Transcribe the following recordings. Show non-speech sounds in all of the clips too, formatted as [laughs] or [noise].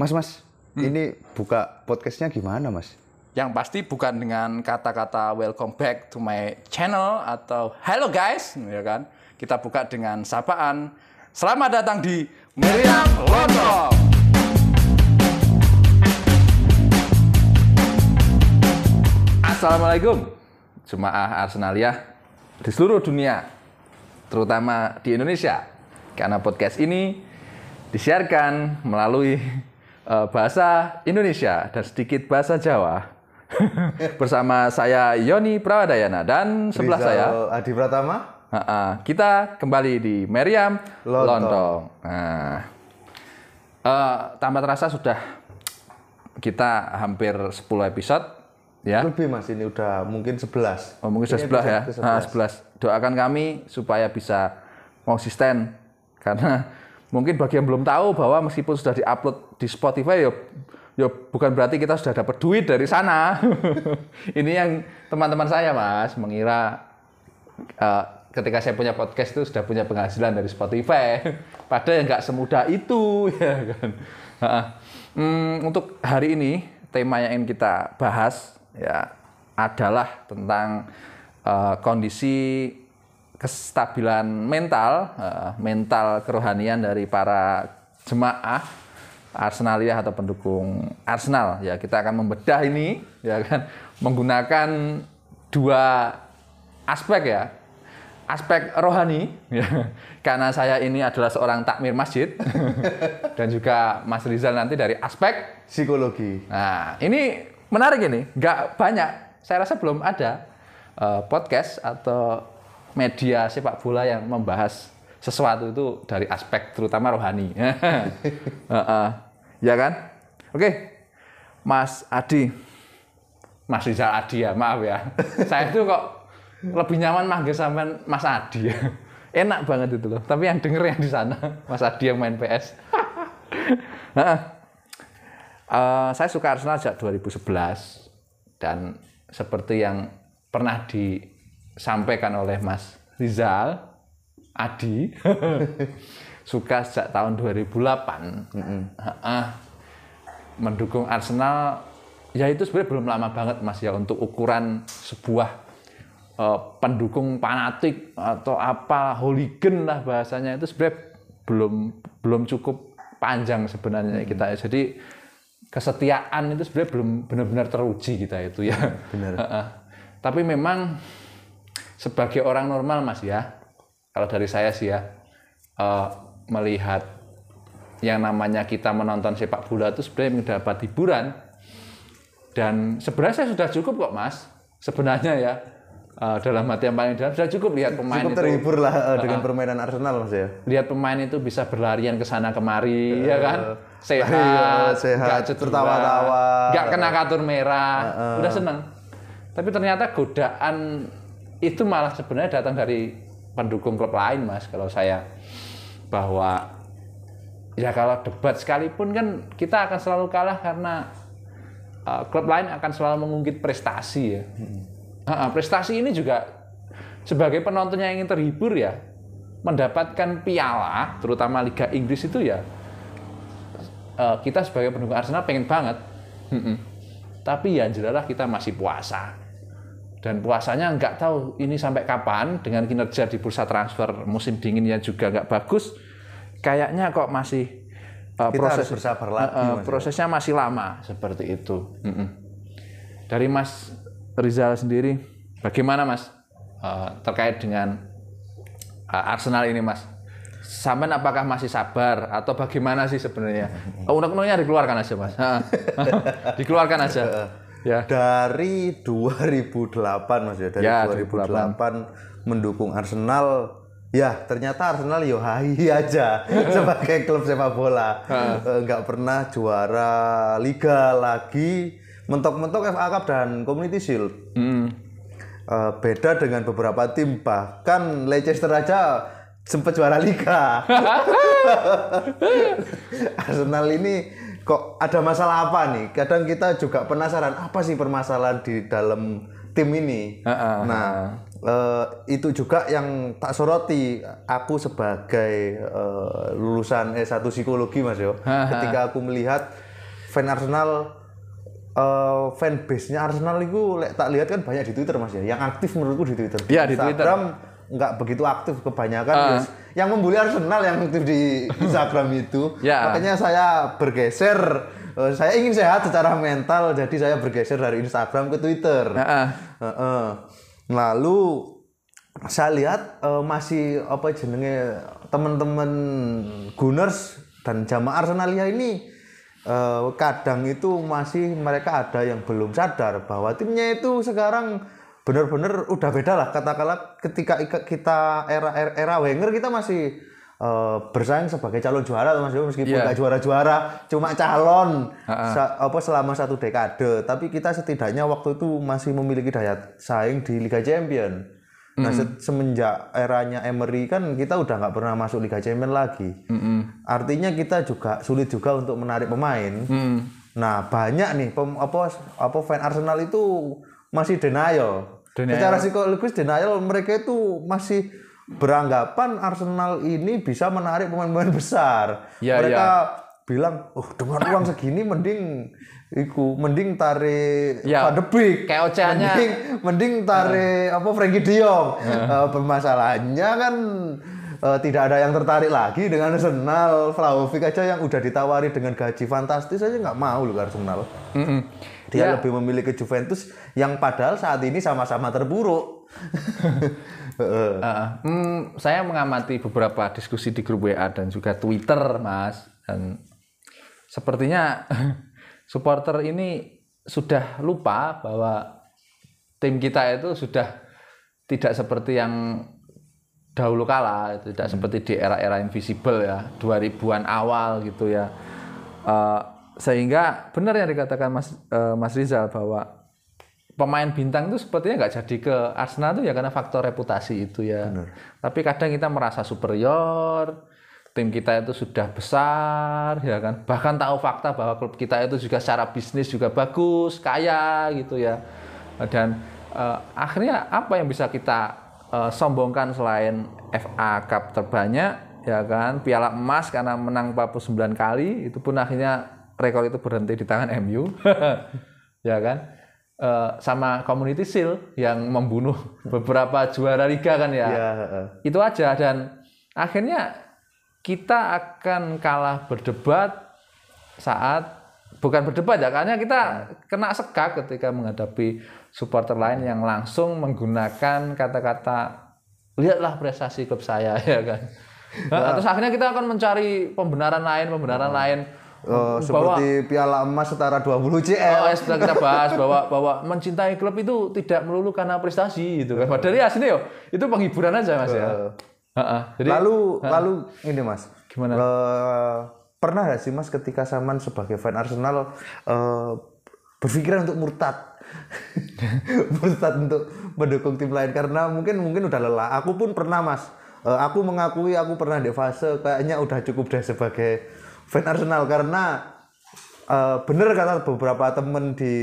Mas, Mas, ini buka podcastnya gimana, Mas? Yang pasti bukan dengan kata-kata welcome back to my channel atau hello guys, ya kan? Kita buka dengan sapaan. Selamat datang di Meriam London. Assalamualaikum, jemaah Arsenalia di seluruh dunia, terutama di Indonesia. Karena podcast ini disiarkan melalui eh, bahasa Indonesia dan sedikit bahasa Jawa. [laughs] Bersama saya Yoni Prawadayana dan sebelah Rizal saya Adi Pratama. Ha-ha, kita kembali di Meriam Lontong. Lontong. Nah, eh, tambah terasa sudah kita hampir 10 episode ya. Lebih, Mas, ini udah mungkin 11. Oh, mungkin sudah Ini sebelah ya. episode Nah, ke-11. 11. Doakan kami supaya bisa konsisten karena mungkin bagi yang belum tahu bahwa meskipun sudah diupload di Spotify ya ya bukan berarti kita sudah dapat duit dari sana. [laughs] Ini yang teman-teman saya Mas mengira eh, ketika saya punya podcast itu sudah punya penghasilan dari Spotify. [laughs] Padahal yang nggak semudah itu [laughs] ya kan. Hmm, untuk hari ini tema yang ingin kita bahas ya adalah tentang eh, kondisi kestabilan mental, eh, mental kerohanian dari para jemaah Arsenalia atau pendukung Arsenal. Ya, kita akan membedah ini ya kan menggunakan dua aspek ya. Aspek rohani ya. Karena saya ini adalah seorang takmir masjid [laughs] dan juga Mas Rizal nanti dari aspek Psikologi. Nah, ini menarik ini. Nggak banyak. Saya rasa belum ada eh, podcast atau media sepak bola yang membahas sesuatu itu dari aspek terutama rohani. [laughs] Heeh. ya kan? Oke. Mas Adi. Mas Rizal Adi ya, maaf ya. [laughs] Saya itu kok lebih nyaman manggil sampean Mas Adi ya. [laughs] Enak banget itu loh. Tapi yang denger yang di sana, Mas Adi yang main PS. Heeh. Eh, saya suka Arsenal sejak 2011 dan seperti yang pernah disampaikan oleh Mas Rizal Adi [laughs] suka sejak tahun 2008 Heeh. mendukung Arsenal. Ya itu sebenarnya belum lama banget Mas ya untuk ukuran sebuah eh, pendukung fanatik atau apa hooligan lah bahasanya. Itu sebenarnya belum belum cukup panjang sebenarnya kita. Jadi kesetiaan itu sebenarnya belum benar-benar teruji kita itu ya. Benar. Tapi memang sebagai orang normal mas ya. Kalau dari saya sih ya eh, melihat yang namanya kita menonton sepak bola itu sebenarnya mendapat hiburan. Dan sebenarnya saya sudah cukup kok mas. Sebenarnya ya Eh, dalam hati yang paling dalam sudah cukup lihat pemain Cukup itu. terhibur lah eh, dengan permainan Arsenal, Mas ya. lihat pemain itu bisa berlarian ke sana kemari ya kan? Sehat iya, sehat, tertawa-tawa. nggak kena kartu merah udah seneng. Tapi ternyata godaan itu malah sebenarnya datang dari pendukung klub lain mas. Kalau saya bahwa ya kalau debat sekalipun kan kita akan selalu kalah karena uh, klub lain akan selalu mengungkit prestasi ya. Ah, ah, prestasi ini juga sebagai penonton yang ingin terhibur ya mendapatkan piala terutama Liga Inggris itu ya eh, kita sebagai pendukung Arsenal pengen banget. Mm-mm. tapi ya jelaslah kita masih puasa dan puasanya nggak tahu ini sampai kapan dengan kinerja di bursa transfer musim dinginnya juga nggak bagus kayaknya kok masih Kita harus bersabar lagi, eh, Mas. prosesnya masih lama seperti itu Mm-mm. dari Mas Rizal sendiri bagaimana Mas eh, terkait dengan eh, Arsenal ini Mas Sampean apakah masih sabar atau bagaimana sih sebenarnya? Oh, Unek-uneknya dikeluarkan aja Mas. [laughs] Dikeluarkan aja. Ya. Dari 2008 Mas ya, dari Ya, 2008 mendukung Arsenal. Ya, ternyata Arsenal yo hai [laughs] aja [laughs] sebagai klub sepak bola. Eh, Nggak pernah juara liga lagi, mentok-mentok FA Cup dan Community Shield. Eh, beda dengan beberapa tim bahkan Leicester aja sempat juara liga. [laughs] Arsenal ini kok ada masalah apa nih? Kadang kita juga penasaran apa sih permasalahan di dalam tim ini. Ha-ha, nah, eh, itu juga yang tak soroti aku sebagai eh, lulusan S1 psikologi Mas yo. Ketika aku melihat fan Arsenal eh fan base-nya Arsenal itu lek tak lihat kan banyak di Twitter Mas ya. Yang aktif menurutku di Twitter. Iya, di Twitter. Nggak begitu aktif kebanyakan Ah. yes. yang membuli Arsenal yang aktif di [laughs] Instagram itu. Ya. Makanya saya bergeser eh, saya ingin sehat secara mental jadi saya bergeser dari Instagram ke Twitter. Heeh. Heeh. Lalu saya lihat eh, masih apa jenenge teman-teman Gunners dan jamaah Arsenalia ini eh, kadang itu masih mereka ada yang belum sadar bahwa timnya itu sekarang benar-benar udah beda lah. Katakanlah ketika ika- kita era era, era Wenger kita masih eh, bersaing sebagai calon juara Mas Yo, meskipun Iya. nggak juara-juara cuma calon sa- apa selama satu dekade. Tapi kita setidaknya waktu itu masih memiliki daya saing di Liga Champion. Nah se- semenjak eranya Emery kan kita udah nggak pernah masuk Liga Champion lagi. Artinya kita juga sulit juga untuk menarik pemain. Hmm. nah banyak nih pem- apa apa fan Arsenal itu masih denial, Denial. secara psikologis denial mereka itu masih beranggapan Arsenal ini bisa menarik pemain-pemain besar. Ya, mereka bilang, "Oh, dengan uang segini mending iku mending tarik Ya, Van de Beek. kayak ocehannya. Mending mending tarik apa Frankie De Jong." Eh, permasalahannya kan eh, tidak ada yang tertarik lagi dengan Arsenal. Vlahovic aja yang udah ditawari dengan gaji fantastis aja nggak mau loh Arsenal. Mm-mm. Dia Ya. lebih memilih ke Juventus yang padahal saat ini sama-sama terburuk. [laughs] Heeh. Heeh. Hmm, saya mengamati beberapa diskusi di grup WA dan juga Twitter, Mas. Dan sepertinya [laughs] supporter ini sudah lupa bahwa tim kita itu sudah tidak seperti yang dahulu kala, tidak seperti di era-era invisible ya, 2000-an awal gitu ya. Eh, sehingga benar yang dikatakan Mas eh, Mas Rizal bahwa pemain bintang itu sepertinya nggak jadi ke Arsenal itu ya karena faktor reputasi itu ya. Tapi kadang kita merasa superior, tim kita itu sudah besar ya kan. Bahkan tahu fakta bahwa klub kita itu juga secara bisnis juga bagus, kaya gitu ya. Dan eh, akhirnya apa yang bisa kita eh, sombongkan selain FA Cup terbanyak ya kan, Piala Emas karena menang 49 kali itu pun akhirnya rekor itu berhenti di tangan MU. [laughs] ya kan? Eh, sama Community Shield yang membunuh beberapa juara liga kan ya. Ya. Itu aja dan akhirnya kita akan kalah berdebat saat bukan berdebat ya karena kita kena sekak ketika menghadapi supporter lain yang langsung menggunakan kata-kata lihatlah prestasi klub saya [laughs] ya kan. Nah, terus akhirnya kita akan mencari pembenaran lain, pembenaran lain. Eh, seperti Piala Emas setara 20 CL. Oh, ya sudah kita bahas bahwa bahwa mencintai klub itu tidak melulu karena prestasi gitu kan. Padahal ya aslinya yo itu penghiburan aja Mas ya. Heeh. Jadi lalu lalu ini Mas. Gimana? Eh, pernah gak sih Mas ketika Saman sebagai fan Arsenal eh, berpikiran untuk murtad? [laughs] murtad untuk mendukung tim lain karena mungkin mungkin udah lelah. Aku pun pernah Mas. Eh, aku mengakui aku pernah di fase kayaknya udah cukup deh sebagai fan Arsenal karena eh, bener kata beberapa temen di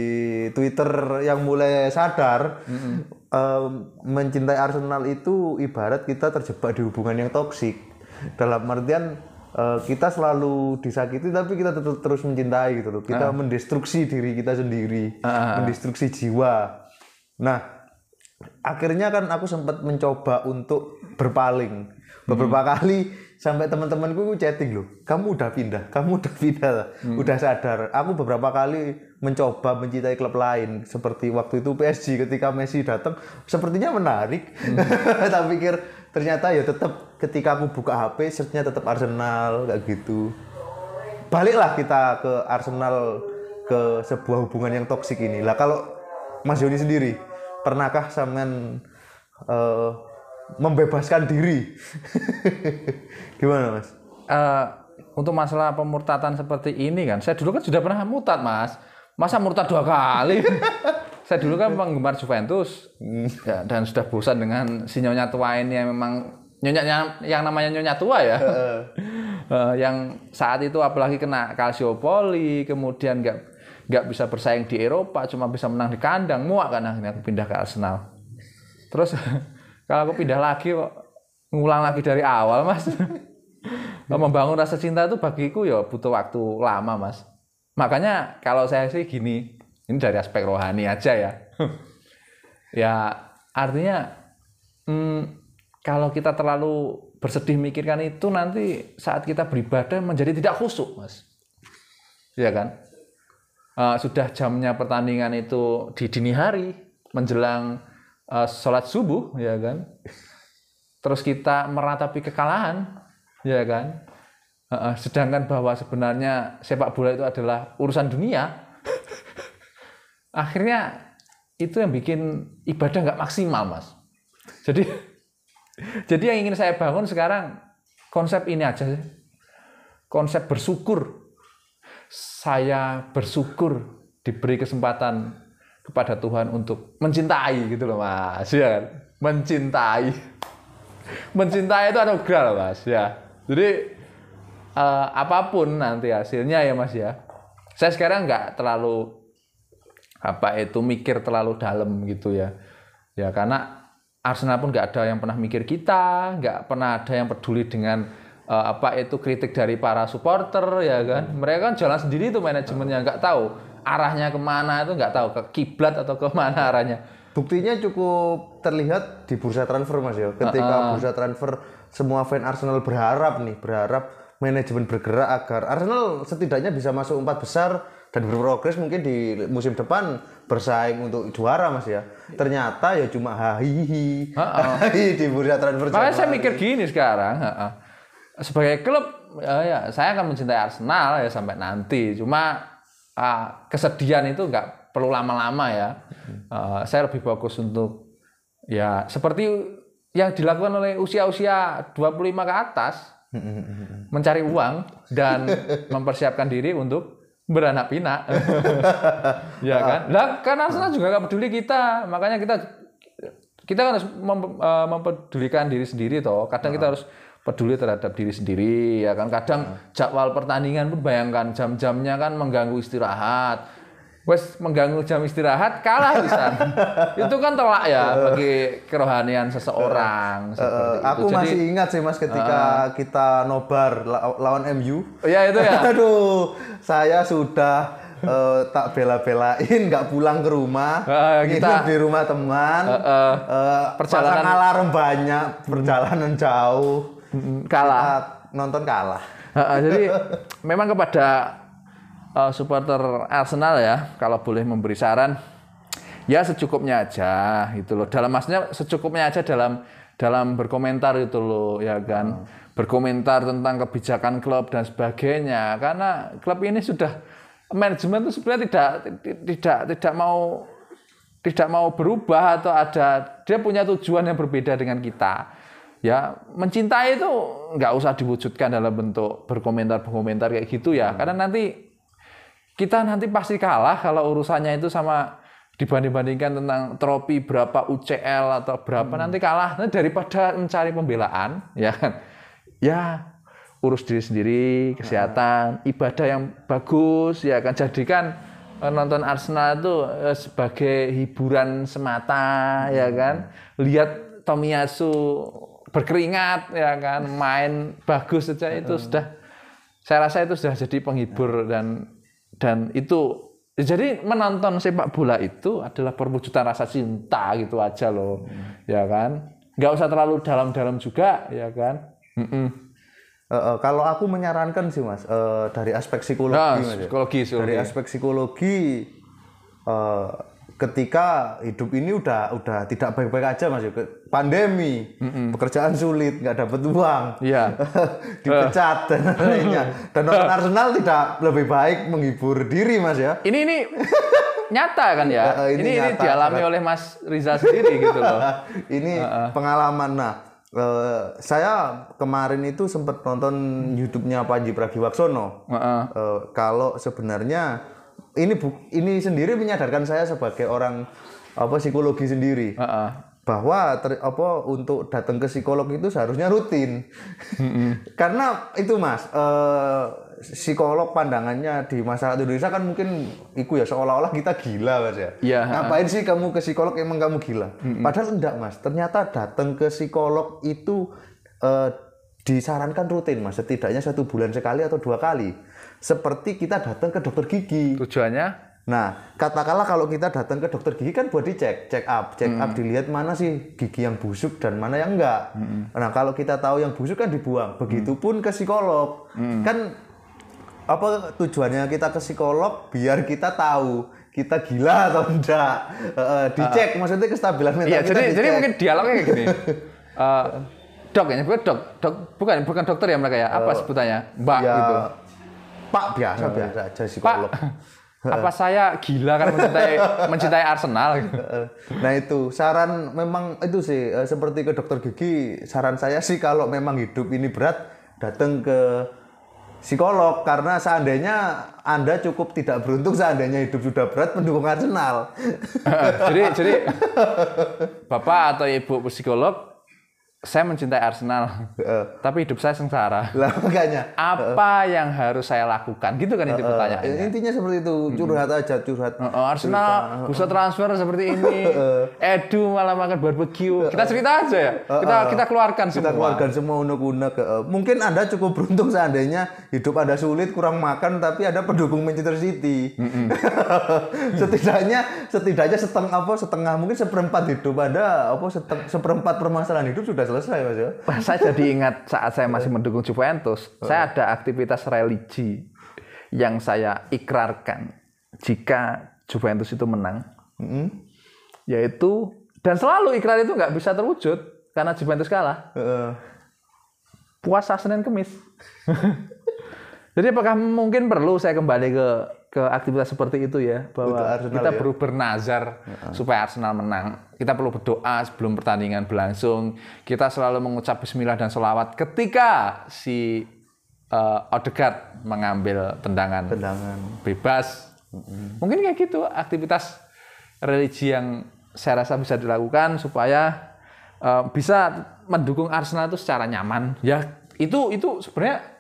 Twitter yang mulai sadar eh, mencintai Arsenal itu ibarat kita terjebak di hubungan yang toksik. Dalam artian eh, kita selalu disakiti tapi kita tetap terus mencintai gitu loh. Kita mendestruksi diri kita sendiri mendestruksi jiwa. Nah akhirnya kan aku sempat mencoba untuk berpaling. Beberapa kali sampai teman-temanku chatting loh kamu udah pindah? Kamu udah pindah udah sadar. Aku beberapa kali mencoba mencintai klub lain seperti waktu itu PSG ketika Messi datang sepertinya menarik. [laughs] Tak pikir ternyata ya tetap ketika aku buka HP searchnya tetap Arsenal kayak gitu. Baliklah kita ke Arsenal ke sebuah hubungan yang toksik ini. Lah kalau Mas Yoni sendiri pernahkah sampean eh, membebaskan diri [laughs] gimana Mas eh, untuk masalah pemurtatan seperti ini kan, saya dulu kan sudah pernah murtad mas. Masa murtad dua kali? [laughs] saya dulu kan penggemar Juventus ya, dan sudah bosan dengan si nyonya tua ini yang memang nyonya yang, yang namanya nyonya tua ya. [laughs] Eh, yang saat itu apalagi kena kalsiopoli, kemudian nggak nggak bisa bersaing di Eropa, cuma bisa menang di kandang, muak kan akhirnya aku pindah ke Arsenal. Terus kalau aku pindah lagi kok ngulang lagi dari awal mas. [laughs] membangun rasa cinta itu bagiku ya butuh waktu lama mas. makanya kalau saya sih gini, ini dari aspek rohani aja ya. [laughs] ya artinya hmm, kalau kita terlalu bersedih mikirkan itu nanti saat kita beribadah menjadi tidak khusyuk, Mas. Iya kan? Uh, sudah jamnya pertandingan itu di dini hari menjelang uh, sholat subuh, ya kan? Terus kita meratapi kekalahan, ya kan? Uh, sedangkan bahwa sebenarnya sepak bola itu adalah urusan dunia, akhirnya itu yang bikin ibadah nggak maksimal, mas. Jadi, [laughs] jadi yang ingin saya bangun sekarang konsep ini aja konsep bersyukur. Saya bersyukur diberi kesempatan kepada Tuhan untuk mencintai gitu loh, mas. Ya kan? Mencintai, mencintai itu anugerah loh, mas. Ya, jadi uh, apa pun nanti hasilnya ya, mas ya. Saya sekarang nggak terlalu apa itu mikir terlalu dalam gitu ya ya karena Arsenal pun nggak ada yang pernah mikir kita nggak pernah ada yang peduli dengan uh, apa itu kritik dari para supporter ya kan mereka kan jalan sendiri itu manajemennya nggak tahu arahnya ke mana itu nggak tahu ke kiblat atau ke mana arahnya. Buktinya cukup terlihat di bursa transfer mas ya. Ketika uh -uh. bursa transfer semua fan Arsenal berharap nih berharap manajemen bergerak agar Arsenal setidaknya bisa masuk empat besar dan berprogres mungkin di musim depan bersaing untuk juara mas ya. Ternyata ya cuma hahihi. Hahihi di bursa transfer makanya saya mikir gini sekarang sebagai klub ya, ya saya akan mencintai Arsenal ya sampai nanti. Cuma uh, kesedihan itu nggak perlu lama-lama ya uh, saya lebih fokus untuk ya seperti yang dilakukan oleh usia-usia 25 ke atas mencari uang dan [laughs] mempersiapkan diri untuk beranak pinak. [laughs] ya kan? Lah kan Arsenal juga gak peduli kita. Makanya kita kita kan harus mem, uh, mempedulikan diri sendiri toh. Kadang kita harus peduli terhadap diri sendiri ya kan. Kadang jadwal pertandingan pun bayangkan jam-jamnya kan mengganggu istirahat. Wes mengganggu jam istirahat kalah bisa [laughs] itu kan telak ya bagi kerohanian seseorang uh, aku itu. masih Jadi, ingat sih mas ketika uh, kita nobar lawan MU ya itu ya? [laughs] Aduh saya sudah uh, tak bela-belain nggak pulang ke rumah uh, kita di rumah teman. Uh, uh, uh, perjalanan alarm banyak perjalanan jauh kalah kita nonton kalah uh, [laughs] jadi memang kepada uh, supporter Arsenal ya, kalau boleh memberi saran, ya secukupnya aja gitu loh. Dalam maksudnya secukupnya aja dalam dalam berkomentar itu loh ya kan. Hmm. Berkomentar tentang kebijakan klub dan sebagainya. Karena klub ini sudah manajemen itu sebenarnya tidak tidak tidak mau tidak mau berubah atau ada dia punya tujuan yang berbeda dengan kita. Ya, mencintai itu nggak usah diwujudkan dalam bentuk berkomentar-berkomentar kayak gitu ya. Karena nanti kita nanti pasti kalah kalau urusannya itu sama dibanding-bandingkan tentang trofi berapa UCL atau berapa hmm. nanti kalah nah, daripada mencari pembelaan ya kan ya urus diri sendiri kesehatan hmm. ibadah yang bagus ya kan jadikan eh, nonton Arsenal itu eh, sebagai hiburan semata ya hmm. ya kan lihat Tomiyasu berkeringat ya kan main bagus saja itu sudah saya rasa itu sudah jadi penghibur dan dan itu jadi menonton sepak bola itu adalah perwujudan rasa cinta gitu aja loh hmm. ya kan. Nggak usah terlalu dalam-dalam juga ya kan. Mm -mm. Uh, uh, kalau aku menyarankan sih mas uh, dari aspek psikologi, nah, psikologi, psikologi. Dari aspek psikologi uh, ketika hidup ini udah udah tidak baik-baik aja mas pandemi mm-hmm. pekerjaan sulit nggak dapat uang yeah. [laughs] dipecat dan [laughs] lainnya dan nonton Arsenal tidak lebih baik menghibur diri mas ya ini ini [laughs] nyata kan ya uh, ini, ini, nyata, ini dialami oleh Mas Riza sendiri gitu loh ini uh, uh. pengalaman nah Uh, saya kemarin itu sempat nonton YouTube-nya Panji Pragiwaksono. Uh -uh. Uh, kalau sebenarnya ini bu, ini sendiri menyadarkan saya sebagai orang apa psikologi sendiri. Uh -uh. bahwa ter, apa untuk datang ke psikolog itu seharusnya rutin. [laughs] Karena itu mas uh, psikolog pandangannya di masyarakat Indonesia kan mungkin iku ya seolah-olah kita gila mas ya. Yeah, ngapain uh. sih kamu ke psikolog emang kamu gila? Mm padahal enggak mas. Ternyata datang ke psikolog itu uh, disarankan rutin mas setidaknya satu bulan sekali atau dua kali seperti kita datang ke dokter gigi. Tujuannya Nah, katakanlah kalau kita datang ke dokter gigi kan buat dicek, check up, check up dilihat mana sih gigi yang busuk dan mana yang enggak. Nah, kalau kita tahu yang busuk kan dibuang. Begitupun ke psikolog. Kan apa tujuannya kita ke psikolog biar kita tahu kita gila atau enggak. Eh, dicek maksudnya kestabilan mental Iya, kita jadi jadi mungkin dialognya kayak gini. [laughs] Eh, dok ya, bukan dok, dok, bukan bukan dokter ya mereka ya. Apa sebutannya? Mbak ya, gitu. Pak biasa biasa aja Pak, psikolog. [laughs] apa saya gila karena mencintai [laughs] mencintai Arsenal? Eh, Nah itu saran memang itu sih eh, seperti ke dokter gigi saran saya sih kalau memang hidup ini berat datang ke psikolog karena seandainya anda cukup tidak beruntung seandainya hidup sudah berat mendukung Arsenal. [laughs] jadi jadi bapak atau ibu psikolog, saya mencintai Arsenal, Eh, tapi hidup saya sengsara. lah makanya Apa yang harus saya lakukan? Gitu kan inti pertanyaannya. eh, intinya seperti itu curhat aja curhat. Oh, oh, Arsenal bisa transfer seperti ini. Edu malah makan barbecue. Kita cerita aja ya. Kita kita keluarkan Kita semua. keluarkan semua unek-unek. eh, Mungkin Anda cukup beruntung seandainya hidup Anda sulit, kurang makan, tapi ada pendukung Manchester City. [laughs] setidaknya, setidaknya setengah apa setengah mungkin seperempat hidup Anda apa seteng- seperempat permasalahan hidup sudah selesai mas ya. Saya jadi ingat saat saya masih [laughs] mendukung Juventus, saya ada aktivitas religi yang saya ikrarkan jika Juventus itu menang, Mm-mm. yaitu dan selalu ikrar itu nggak bisa terwujud karena Juventus kalah. Eh, Puasa Senin Kemis. [laughs] Jadi apakah mungkin perlu saya kembali ke ke aktivitas seperti itu ya bahwa Arsenal kita ya? perlu bernazar supaya Arsenal menang. Kita perlu berdoa sebelum pertandingan berlangsung. Kita selalu mengucap Bismillah dan sholawat ketika si eh, Odegaard mengambil tendangan tendangan. bebas. Mungkin kayak gitu aktivitas religi yang saya rasa bisa dilakukan supaya eh, bisa mendukung Arsenal itu secara nyaman. Ya itu itu sebenarnya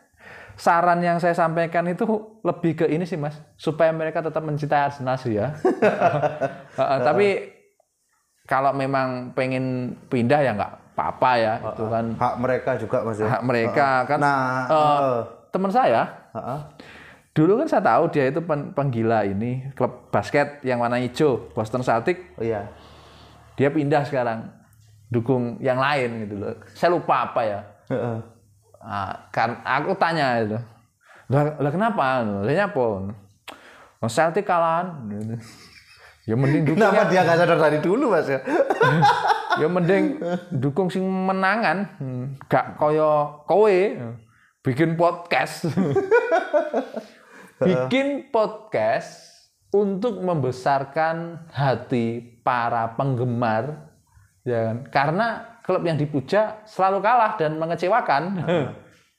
saran yang saya sampaikan itu lebih ke ini sih mas, supaya mereka tetap mencintai Arsenal sih ya. [laughs] Tapi kalau memang pengen pindah ya nggak apa-apa ya, itu kan Hak mereka juga mas ya. hak mereka kan. Nah, teman saya. Dulu kan saya tahu dia itu pen- penggila ini klub basket yang warna hijau Boston Celtic. oh iya. Dia pindah sekarang dukung yang lain gitu loh. Saya lupa apa ya. Ah, kan aku tanya itu. Lah, lah kenapa? Lah nyapa? Oh, Celtic kalahan. Ya mending dukung Kenapa dia nggak sadar dari dulu mas ya? [laughs] ya mending dukung sing menangan. Gak koyo kowe bikin podcast. [laughs] bikin podcast untuk membesarkan hati para penggemar ya kan? Karena klub yang dipuja selalu kalah dan mengecewakan.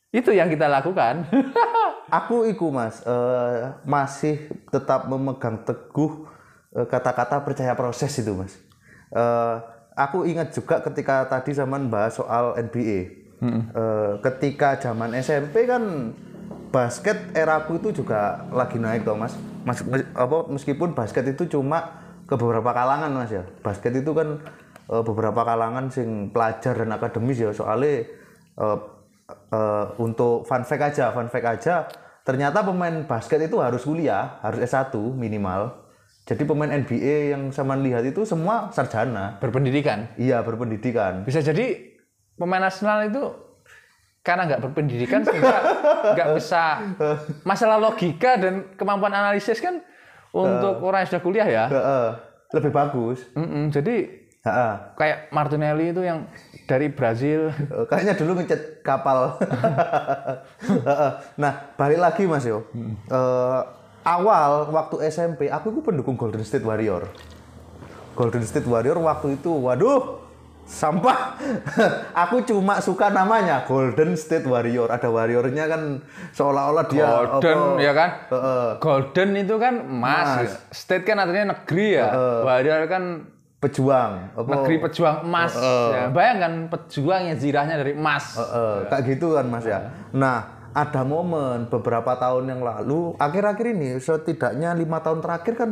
Itu yang kita lakukan. [laughs] Aku iku mas eh, masih tetap memegang teguh eh, kata-kata percaya proses itu mas. Eh, aku ingat juga ketika tadi zaman bahas soal NBA. Eh, ketika zaman SMP kan basket eraku itu juga lagi naik toh mas. Mas apa meskipun basket itu cuma ke beberapa kalangan mas ya. Basket itu kan eh, beberapa kalangan sing pelajar dan akademis ya soalnya eh, eh, untuk fun fact aja, fun fact aja, ternyata pemain basket itu harus kuliah, harus S1 minimal. Jadi pemain NBA yang saya lihat itu semua sarjana. Berpendidikan. Iya, berpendidikan. Bisa jadi pemain Arsenal itu karena nggak berpendidikan sehingga [laughs] nggak bisa masalah logika dan kemampuan analisis kan untuk orang yang sudah kuliah ya. Heeh, lebih bagus. Mm-mm, jadi Heeh. kayak Martinelli itu yang dari Brazil Eh, Kayaknya dulu ngecat kapal. [laughs] Nah, balik lagi Mas Yo. Eh, awal waktu SMP aku itu pendukung Golden State Warrior. Golden State Warrior waktu itu, waduh, sampah. [laughs] aku cuma suka namanya Golden State Warrior. Ada warriornya kan seolah-olah dia Golden apa- ya kan? Heeh. Golden itu kan emas. State kan artinya negeri ya. Warrior kan pejuang. Apa? negeri pejuang emas. Ya, bayangkan pejuang yang zirahnya dari emas. Eh, kayak gitu kan mas ya. Nah ada momen beberapa tahun yang lalu, akhir-akhir ini setidaknya lima tahun terakhir kan,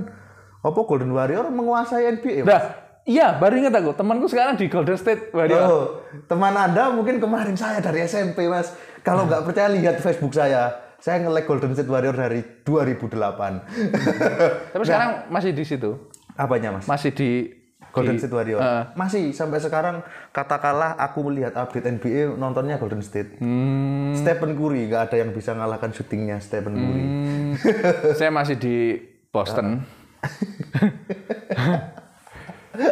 apa Golden Warrior menguasai NBA. Mas? Nah, iya, baru ingat aku. Temanku sekarang di Golden State Warrior. Oh, teman anda mungkin kemarin saya dari SMP mas. Kalau nggak percaya lihat Facebook saya. Saya nge-like Golden State Warrior dari 2008. Tapi sekarang masih di situ. Apanya, Mas? Masih di Golden di- State Warrior. Eh. Masih sampai sekarang katakanlah aku melihat update NBA nontonnya Golden State. Hmm, Stephen Curry nggak ada yang bisa ngalahkan syutingnya Stephen Curry. hmm, [laughs] saya masih di Boston. [laughs]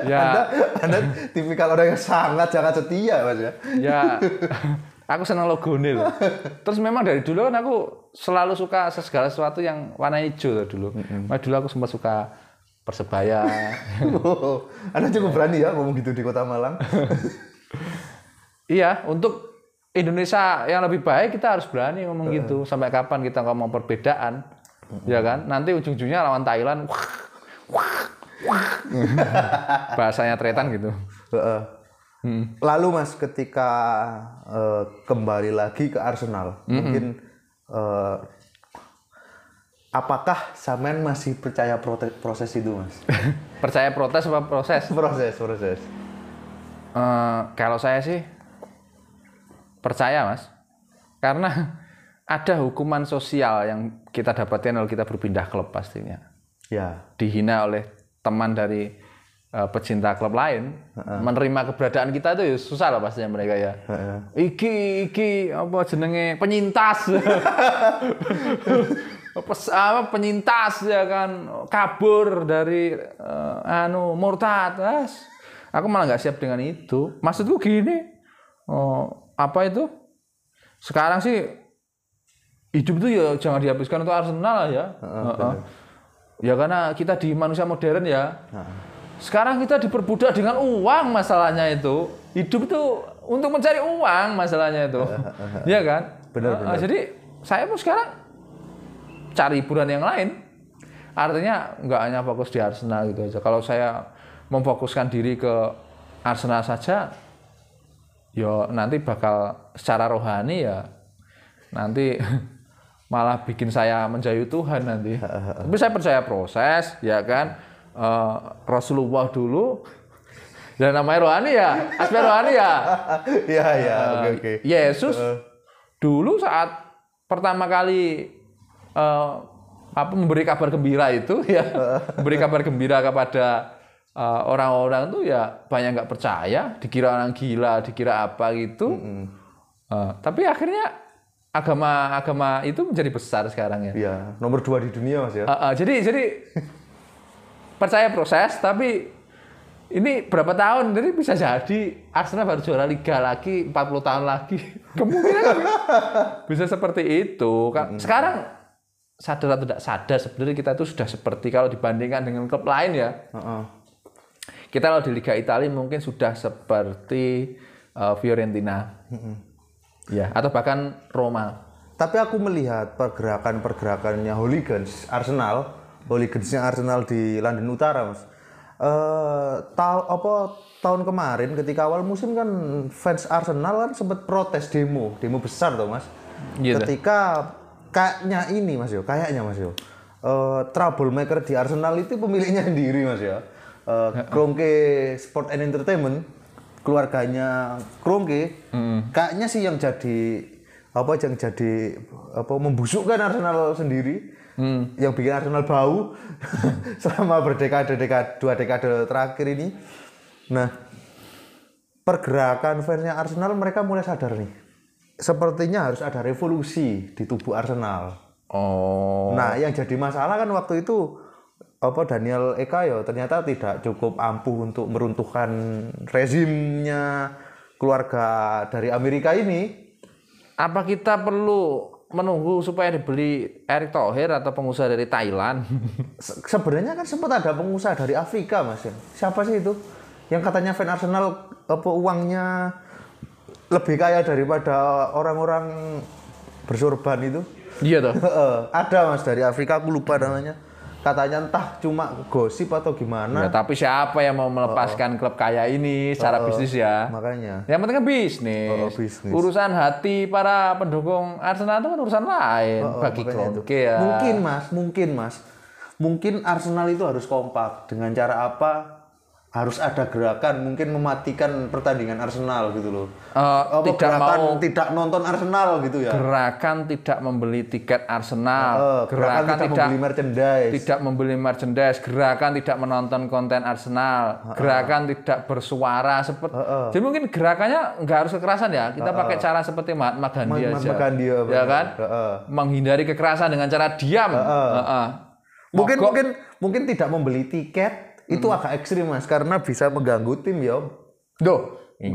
ya, Anda tipikal orang yang sangat sangat setia, Mas ya. ya [laughs] aku senang logo nih loh. Terus memang dari dulu kan aku selalu suka segala sesuatu yang warna hijau loh dulu. Nah, dulu aku sempat suka persebaya. [laughs] Oh, Anda cukup berani ya ngomong gitu di Kota Malang. [laughs] iya, untuk Indonesia yang lebih baik kita harus berani ngomong gitu. Sampai kapan kita ngomong perbedaan? Ya kan? Nanti ujung-ujungnya lawan Thailand. wah, wah, wah. Bahasanya tretan gitu. Heeh. Lalu Mas ketika eh, kembali lagi ke Arsenal, mungkin eh, apakah Samen masih percaya proses itu, Mas? [laughs] Percaya protes apa proses? proses, proses. Eh, kalau saya sih percaya mas, karena [laughs] ada hukuman sosial yang kita dapatkan kalau kita berpindah klub pastinya. Ya. Dihina oleh teman dari eh, pecinta klub lain, menerima keberadaan kita itu ya susah lah pastinya mereka ya. Heeh. Iki iki apa jenenge penyintas. [laughs] Pes, apa penyintas ya kan kabur dari eh, anu murtad. As. Aku malah nggak siap dengan itu. Maksudku gini. Oh, apa itu? Sekarang sih hidup itu ya jangan dihabiskan untuk Arsenal lah ya. Heeh. Ya karena kita di manusia modern ya. Sekarang kita diperbudak dengan uang masalahnya itu. Hidup itu untuk mencari uang masalahnya itu. Iya kan? Benar, Nah, Jadi saya pun sekarang cari hiburan yang lain. Artinya nggak hanya fokus di Arsenal gitu aja. Kalau saya memfokuskan diri ke Arsenal saja, ya nanti bakal secara rohani ya nanti [laughs] malah bikin saya menjauhi Tuhan nanti. Tapi saya percaya proses, ya kan. Eh, Rasulullah dulu, dan namanya rohani ya, aspek rohani ya. [laughs] ya, ya, oke, oke. Yesus dulu saat pertama kali eh, apa memberi kabar gembira itu [laughs] ya. Memberi kabar gembira kepada eh, orang-orang tuh ya banyak nggak percaya dikira orang gila dikira apa gitu. Eh, tapi akhirnya agama-agama itu menjadi besar sekarang ya. Ya, nomor dua di dunia, Mas ya. Eh, eh, jadi jadi [laughs] percaya proses tapi ini berapa tahun jadi bisa jadi Arsenal baru juara liga lagi 40 tahun lagi. [laughs] Kemungkinan bisa seperti itu. Kan sekarang sadar atau tidak sadar sebenarnya kita itu sudah seperti kalau dibandingkan dengan klub lain ya Heeh. kita kalau di Liga Italia mungkin sudah seperti eh, Fiorentina ya atau bahkan Roma Tapi aku melihat pergerakan-pergerakannya hooligans Arsenal, hooligansnya Arsenal di London Utara, Mas. Eh, tahu apa tahun kemarin ketika awal musim kan fans Arsenal kan sempat protes demo, demo besar tuh, Mas. Gitu. Ketika kayaknya ini, Mas yo, kayaknya Mas yo. eh, troublemaker di Arsenal itu pemiliknya [laughs] sendiri, Mas ya. Eh, Kroenke Sport and Entertainment keluarganya Kroenke. Kayaknya sih yang jadi apa yang jadi apa membusukkan Arsenal sendiri. Yang bikin Arsenal bau [laughs] selama berdekade dekade dua dekade terakhir ini. Nah pergerakan fansnya Arsenal mereka mulai sadar nih sepertinya harus ada revolusi di tubuh Arsenal oh Nah, yang jadi masalah kan waktu itu apa Daniel Eka ya ternyata tidak cukup ampuh untuk meruntuhkan rezimnya keluarga dari Amerika ini. apa kita perlu menunggu supaya dibeli Erick Thohir atau pengusaha dari Thailand [laughs] Se- Sebenarnya kan sempat ada pengusaha dari Afrika, Mas. ya. Siapa sih itu? Yang katanya fan Arsenal apa uangnya lebih kaya daripada orang-orang bersorban itu. iya toh Heeh, [laughs] ada Mas dari Afrika aku lupa namanya. Katanya entah cuma gosip atau gimana. Ya, tapi siapa yang mau melepaskan klub kaya ini secara bisnis ya? Makanya. Yang penting kan bisnis. Oh, bisnis. Urusan hati para pendukung Arsenal itu kan urusan lain bagi Kroenke ya. Mungkin mas, mungkin mas, mungkin Arsenal itu harus kompak dengan cara apa? Harus ada gerakan mungkin mematikan pertandingan Arsenal gitu loh. Eh, Apa tidak gerakan mau tidak nonton Arsenal gitu ya. gerakan tidak membeli tiket Arsenal, Eh, gerakan, tidak membeli merchandise. tidak membeli merchandise, gerakan tidak menonton konten Arsenal, gerakan tidak bersuara seperti. Jadi mungkin gerakannya nggak harus kekerasan ya. Kita pakai cara seperti Mahatma Gandhi Mahatma aja. Gandhi, ya, ya kan? Heeh. Menghindari kekerasan dengan cara diam. Heeh. Mungkin Mogok. mungkin mungkin tidak membeli tiket itu Hmm. agak ekstrim Mas karena bisa mengganggu tim ya. Duh,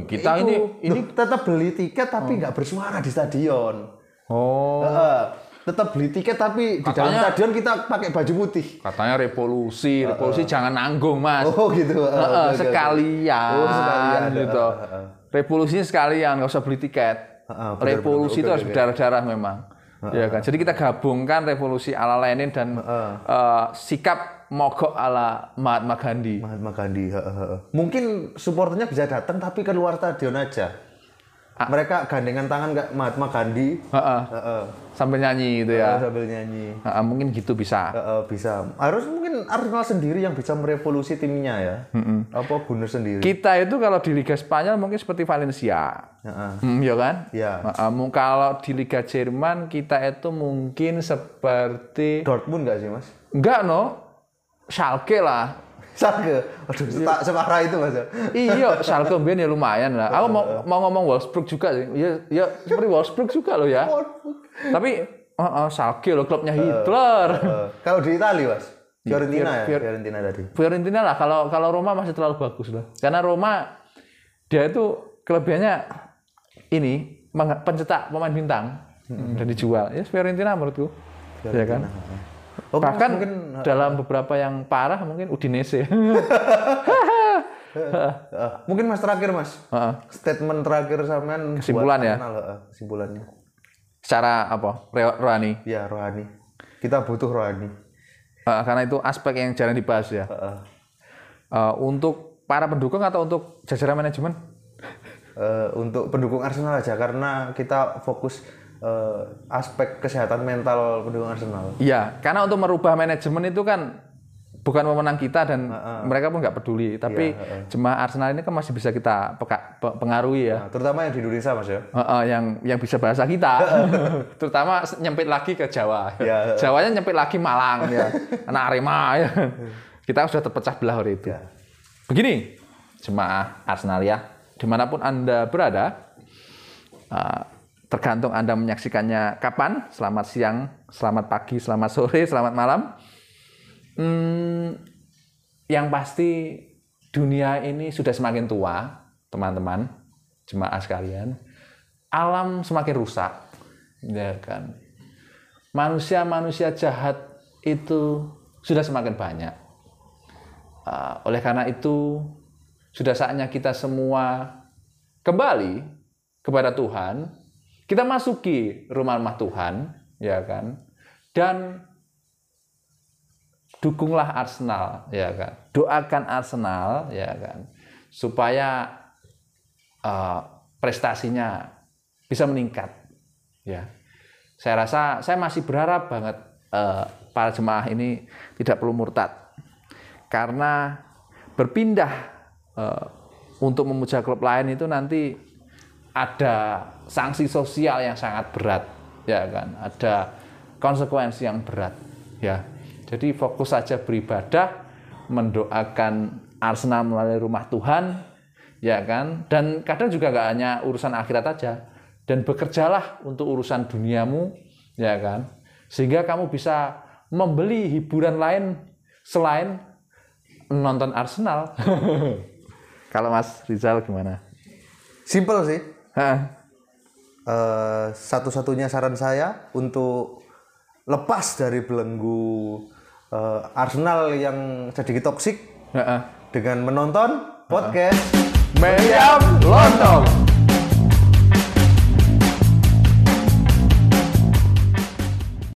kita Itu, ini ini loh, tetap beli tiket tapi nggak bersuara di stadion. oh Heeh. tetap beli tiket tapi di dalam Katanya- stadion kita pakai baju putih. katanya revolusi, revolusi jangan nanggung mas. Oh gitu. Heeh, oke, oke. sekalian, Oh, sekalian, gitu. heeh. Revolusinya sekalian, nggak usah beli tiket. Heeh, benar, revolusi benar. itu Oke, harus oke. berdarah-darah memang. Ya kan. Jadi kita gabungkan revolusi ala Lenin dan eh, sikap mogok ala Mahatma Gandhi. Mahatma Gandhi. heeh, heeh. Mungkin supporternya bisa datang tapi keluar stadion aja. Ah. Mereka gandengan tangan nggak Mahatma Gandhi. Heeh, Heeh. sambil nyanyi gitu ya. Sambil nyanyi. Heeh, mungkin gitu bisa. Heeh, bisa. Harus mungkin Arsenal sendiri yang bisa merevolusi timnya ya. Apa Gunner sendiri? Kita itu kalau di Liga Spanyol mungkin seperti Valencia. Heeh. Hmm, ya kan? Ya. Heeh, mung- kalau di Liga Jerman kita itu mungkin seperti Dortmund nggak sih mas? enggak no Schalke lah. Schalke. Aduh, tak separah itu mas. ya? iya, Schalke mbien ya lumayan lah. Aku mau mau ngomong Wolfsburg juga sih. Ya, ya seperti Wolfsburg juga loh ya. Tapi heeh, Schalke loh klubnya Hitler. Eh, kalau di Italia mas? Fiorentina ya? Fior- Fiorentina tadi. Fiorentina lah kalau kalau Roma masih terlalu bagus lah. Karena Roma dia itu kelebihannya ini pencetak pemain bintang dan dijual. Ya Fiorentina menurutku. Ya kan? Oh, Bahkan mungkin dalam beberapa yang parah mungkin Udinese. [laughs] mungkin mas terakhir mas. Heeh. Statement terakhir sampean Kesimpulan ya? Arsenal, heeh, kesimpulannya. Secara apa? Rohani. Ya rohani. Kita butuh rohani. Eh, karena itu aspek yang jarang dibahas ya. Heeh. Eh, untuk para pendukung atau untuk jajaran manajemen? Eh, untuk pendukung Arsenal aja karena kita fokus eh, aspek kesehatan mental pendukung Arsenal. Iya, karena untuk merubah manajemen itu kan bukan wewenang kita dan mereka pun nggak peduli. Tapi jemaah Arsenal ini kan masih bisa kita peka- pe- pengaruhi ya. Nah, terutama yang di Indonesia mas ya. Heeh, yang yang bisa bahasa kita, [laughs] terutama nyempit lagi ke Jawa. Iya. Jawanya nyempit lagi Malang ya, anak Arema ya. Kita sudah terpecah belah hari itu. Begini, jemaah Arsenal ya, di mana pun anda berada, uh, tergantung anda menyaksikannya kapan. Selamat siang, selamat pagi, selamat sore, selamat malam. Hmm, yang pasti dunia ini sudah semakin tua, teman-teman, jemaah sekalian. Alam semakin rusak, ya kan. Manusia-manusia jahat itu sudah semakin banyak. Uh, oleh karena itu, sudah saatnya kita semua kembali kepada Tuhan. Kita masuki rumah-rumah Tuhan, ya kan. Dan dukunglah Arsenal ya kan? Doakan Arsenal ya kan? Supaya uh, prestasinya bisa meningkat ya. Saya rasa saya masih berharap banget uh, para jemaah ini tidak perlu murtad. Karena berpindah uh, untuk memuja klub lain itu nanti ada sanksi sosial yang sangat berat ya kan ada konsekuensi yang berat ya jadi fokus saja beribadah, mendoakan Arsenal melalui rumah Tuhan, ya kan? Dan kadang juga nggak hanya urusan akhirat aja, dan bekerjalah untuk urusan duniamu, ya kan? Sehingga kamu bisa membeli hiburan lain selain nonton Arsenal. [laughs] Kalau Mas Rizal gimana? Simple sih. Hah? Eh, satu-satunya saran saya untuk lepas dari belenggu eh, Arsenal yang sedikit toksik Heeh. dengan menonton podcast Meriam Lontong.